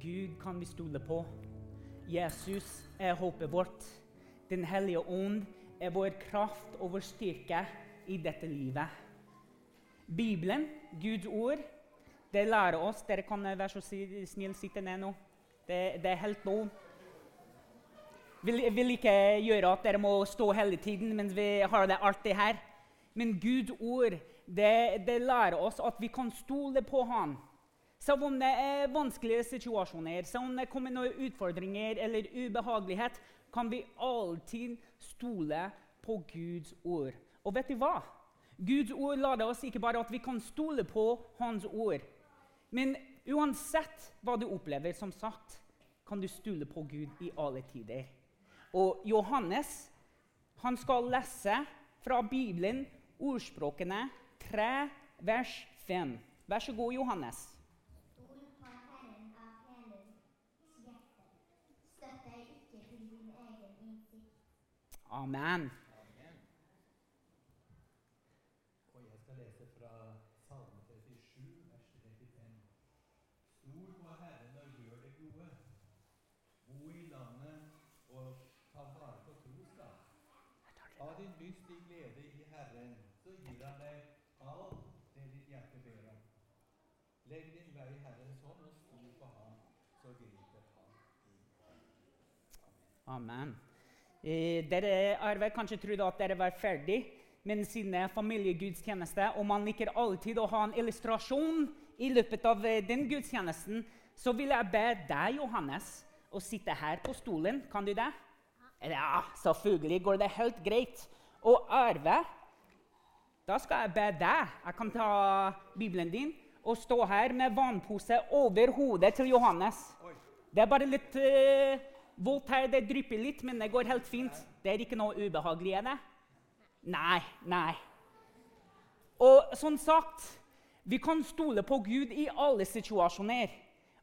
Gud kan vi stole på. Jesus er håpet vårt. Den hellige ånd er vår kraft og vår styrke i dette livet. Bibelen, Guds ord, det lærer oss Dere kan være så snill sitte ned nå. Det, det er helt lov. Vil, vil ikke gjøre at dere må stå hele tiden men vi har det alltid her. Men Guds ord det, det lærer oss at vi kan stole på Han. Selv om det er vanskelige situasjoner, selv om det kommer noen utfordringer eller ubehagelighet, kan vi alltid stole på Guds ord. Og vet du hva? Guds ord lærer oss ikke bare at vi kan stole på Hans ord. Men uansett hva du opplever, som sagt, kan du stole på Gud i alle tider. Og Johannes han skal lese fra Bibelen ordspråkene 3, vers 5. Vær så god, Johannes. Amen. Og jeg skal lese fra Salme 37, vers 35. Stol på Herren og gjør det gode. Bo i landet og ta vare på troskap. Ha din lyst i glede i Herren, så gir Han deg alt det ditt hjerte ber om. Legg din vei i Herrens hånd og stol på Ham, så griper Han inn. Amen. Eh, dere har vel kanskje trodd at dere var ferdig med sin familiegudstjeneste, og man liker alltid å ha en illustrasjon i løpet av eh, den gudstjenesten, så vil jeg be deg, Johannes, å sitte her på stolen. Kan du det? Ja, selvfølgelig går det helt greit. Og Arve, da skal jeg be deg Jeg kan ta Bibelen din og stå her med vannpose over hodet til Johannes. Det er bare litt eh, her, det drypper litt, men det går helt fint. Det er ikke noe ubehagelig i det? Nei, nei. Og som sagt, vi kan stole på Gud i alle situasjoner.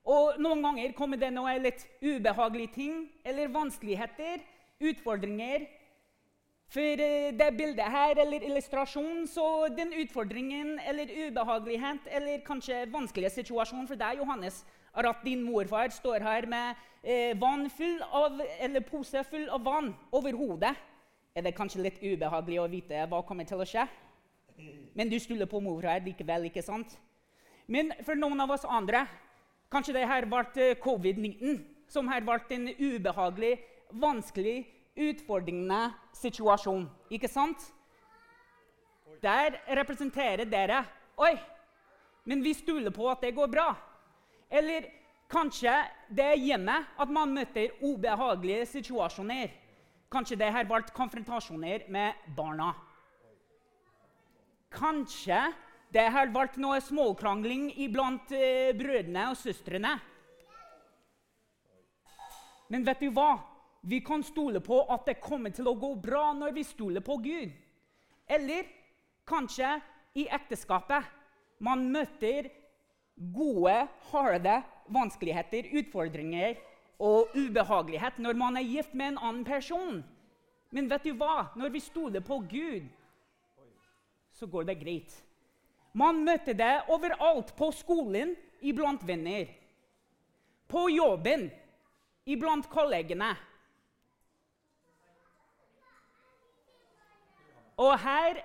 Og noen ganger kommer det noe litt ubehagelige ting eller vanskeligheter, utfordringer. For eh, det bildet her, eller illustrasjonen, så den utfordringen eller ubehagelighet eller kanskje vanskelige situasjonen for deg, Johannes, er at din morfar står her med eh, vann full av, eller pose full av vann over hodet. Er det kanskje litt ubehagelig å vite hva kommer til å skje? Men du stoler på morfar likevel, ikke sant? Men for noen av oss andre Kanskje det har vært eh, covid-19 som har vært en ubehagelig, vanskelig, utfordrende situasjon. Ikke sant? Der representerer dere Oi, men vi stoler på at det går bra. Eller kanskje det er hjemme at man møter ubehagelige situasjoner. Kanskje det har vært konfrontasjoner med barna. Kanskje det har vært noe småkrangling iblant eh, brødrene og søstrene. Men vet du hva? Vi kan stole på at det kommer til å gå bra når vi stoler på Gud. Eller kanskje i ekteskapet. Man møter gode, harde vanskeligheter, utfordringer og ubehagelighet når man er gift med en annen person. Men vet du hva? Når vi stoler på Gud, så går det greit. Man møter det overalt. På skolen, iblant venner. På jobben, iblant kollegene. Og her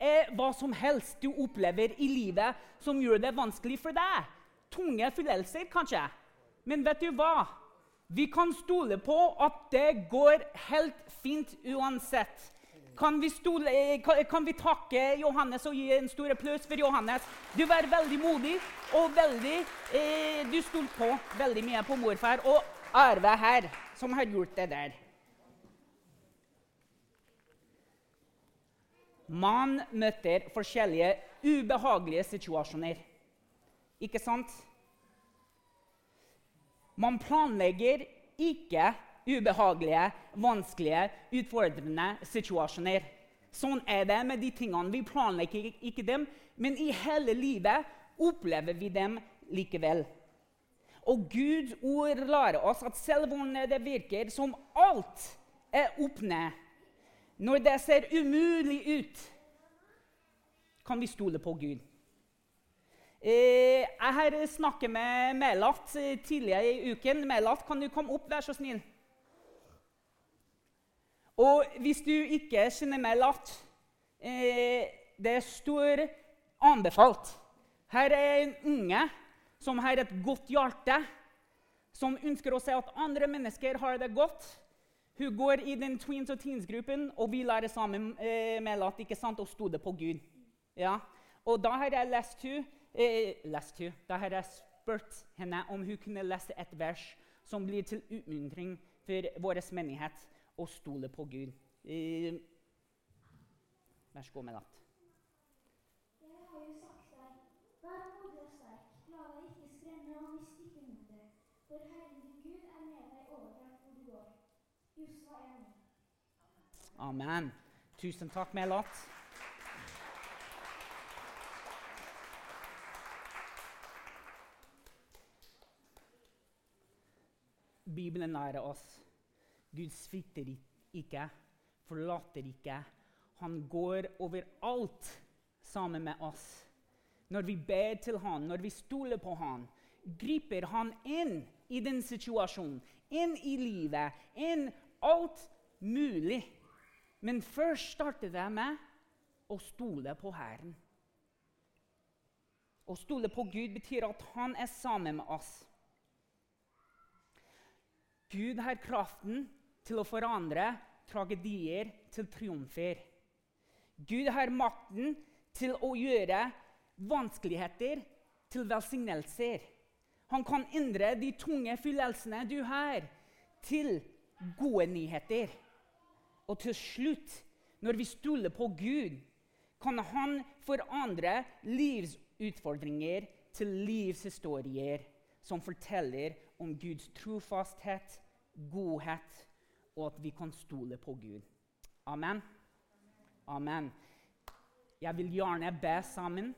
er hva som helst du opplever i livet som gjør det vanskelig for deg. Tunge følelser, kanskje. Men vet du hva? Vi kan stole på at det går helt fint uansett. Kan vi, stole, kan, vi, takke Johannes og gi en stor applaus for Johannes? Du var veldig modig og veldig eh, Du stolte på veldig mye på morfar og Arve her, som har gjort det der. Man møter forskjellige ubehagelige situasjoner. Ikke sant? Man planlegger ikke ubehagelige, vanskelige, utfordrende situasjoner. Sånn er det med de tingene. Vi planlegger ikke dem, men i hele livet opplever vi dem likevel. Og Guds ord lærer oss at selv om det virker som alt er opp ned, når det ser umulig ut, kan vi stole på Gud. Eh, jeg har snakket med Melat eh, tidligere i uken. Melat, kan du komme opp, vær så snill? Og hvis du ikke kjenner Melat eh, Det stor anbefalt. Her er en unge som har et godt hjerte, som ønsker å se at andre mennesker har det godt. Hun går i den Tweens og Teens-gruppen, og vi lærer sammen eh, Melat ikke sant, å stole på Gud. Ja. Og da har jeg lest hun, eh, lest hun, da har jeg spurt henne om hun kunne lese et vers som blir til utmuntring for vår menighet å stole på Gud. Eh, vær så god, Melat. Jeg har jo sagt deg, vær modig og la deg ikke skremme og miste ikke for Herren Gud er med deg overalt hvor du går. Josva 1. Amen. Tusen takk, Melat. Bibelen lærer oss Gud svikter ikke, forlater ikke. Han går overalt sammen med oss. Når vi ber til han, når vi stoler på han, griper han inn i den situasjonen, inn i livet, inn alt mulig. Men først startet jeg med å stole på Herren. Å stole på Gud betyr at han er sammen med oss. Gud har kraften til å forandre tragedier til triumfer. Gud har makten til å gjøre vanskeligheter til velsignelser. Han kan endre de tunge følelsene du har, til gode nyheter. Og til slutt, når vi stoler på Gud, kan han forandre livsutfordringer til livshistorier som forteller om Guds trofasthet, godhet, og at vi kan stole på Gud. Amen. Amen. Jeg vil gjerne be sammen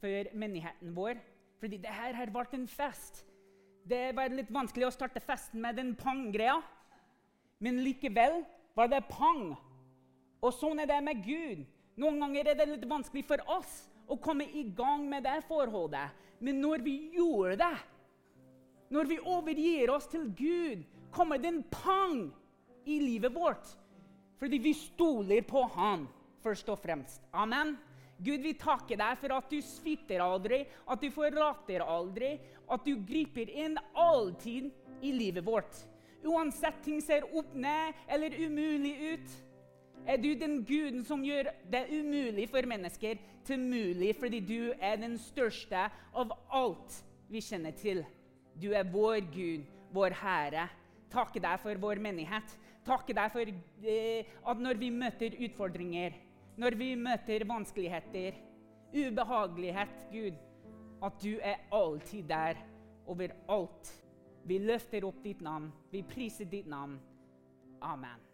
for menigheten vår, fordi det her har vært en fest. Det var litt vanskelig å starte festen med den pang-greia, men likevel var det pang. Og sånn er det med Gud. Noen ganger er det litt vanskelig for oss å komme i gang med det forholdet. Men når vi gjorde det, når vi overgir oss til Gud, kommer det en pang i livet vårt. Fordi vi stoler på Han først og fremst. Amen. Gud, vi takker deg for at du svitter aldri, at du forlater aldri, at du griper inn alltid i livet vårt. Uansett ting ser opp ned eller umulig ut, er du den guden som gjør det umulig for mennesker til mulig, fordi du er den største av alt vi kjenner til. Du er vår Gud, vår Herre. Takke deg for vår menighet. Takke deg for eh, at når vi møter utfordringer, når vi møter vanskeligheter, ubehagelighet, Gud, at du er alltid der overalt. Vi løfter opp ditt navn. Vi priser ditt navn. Amen.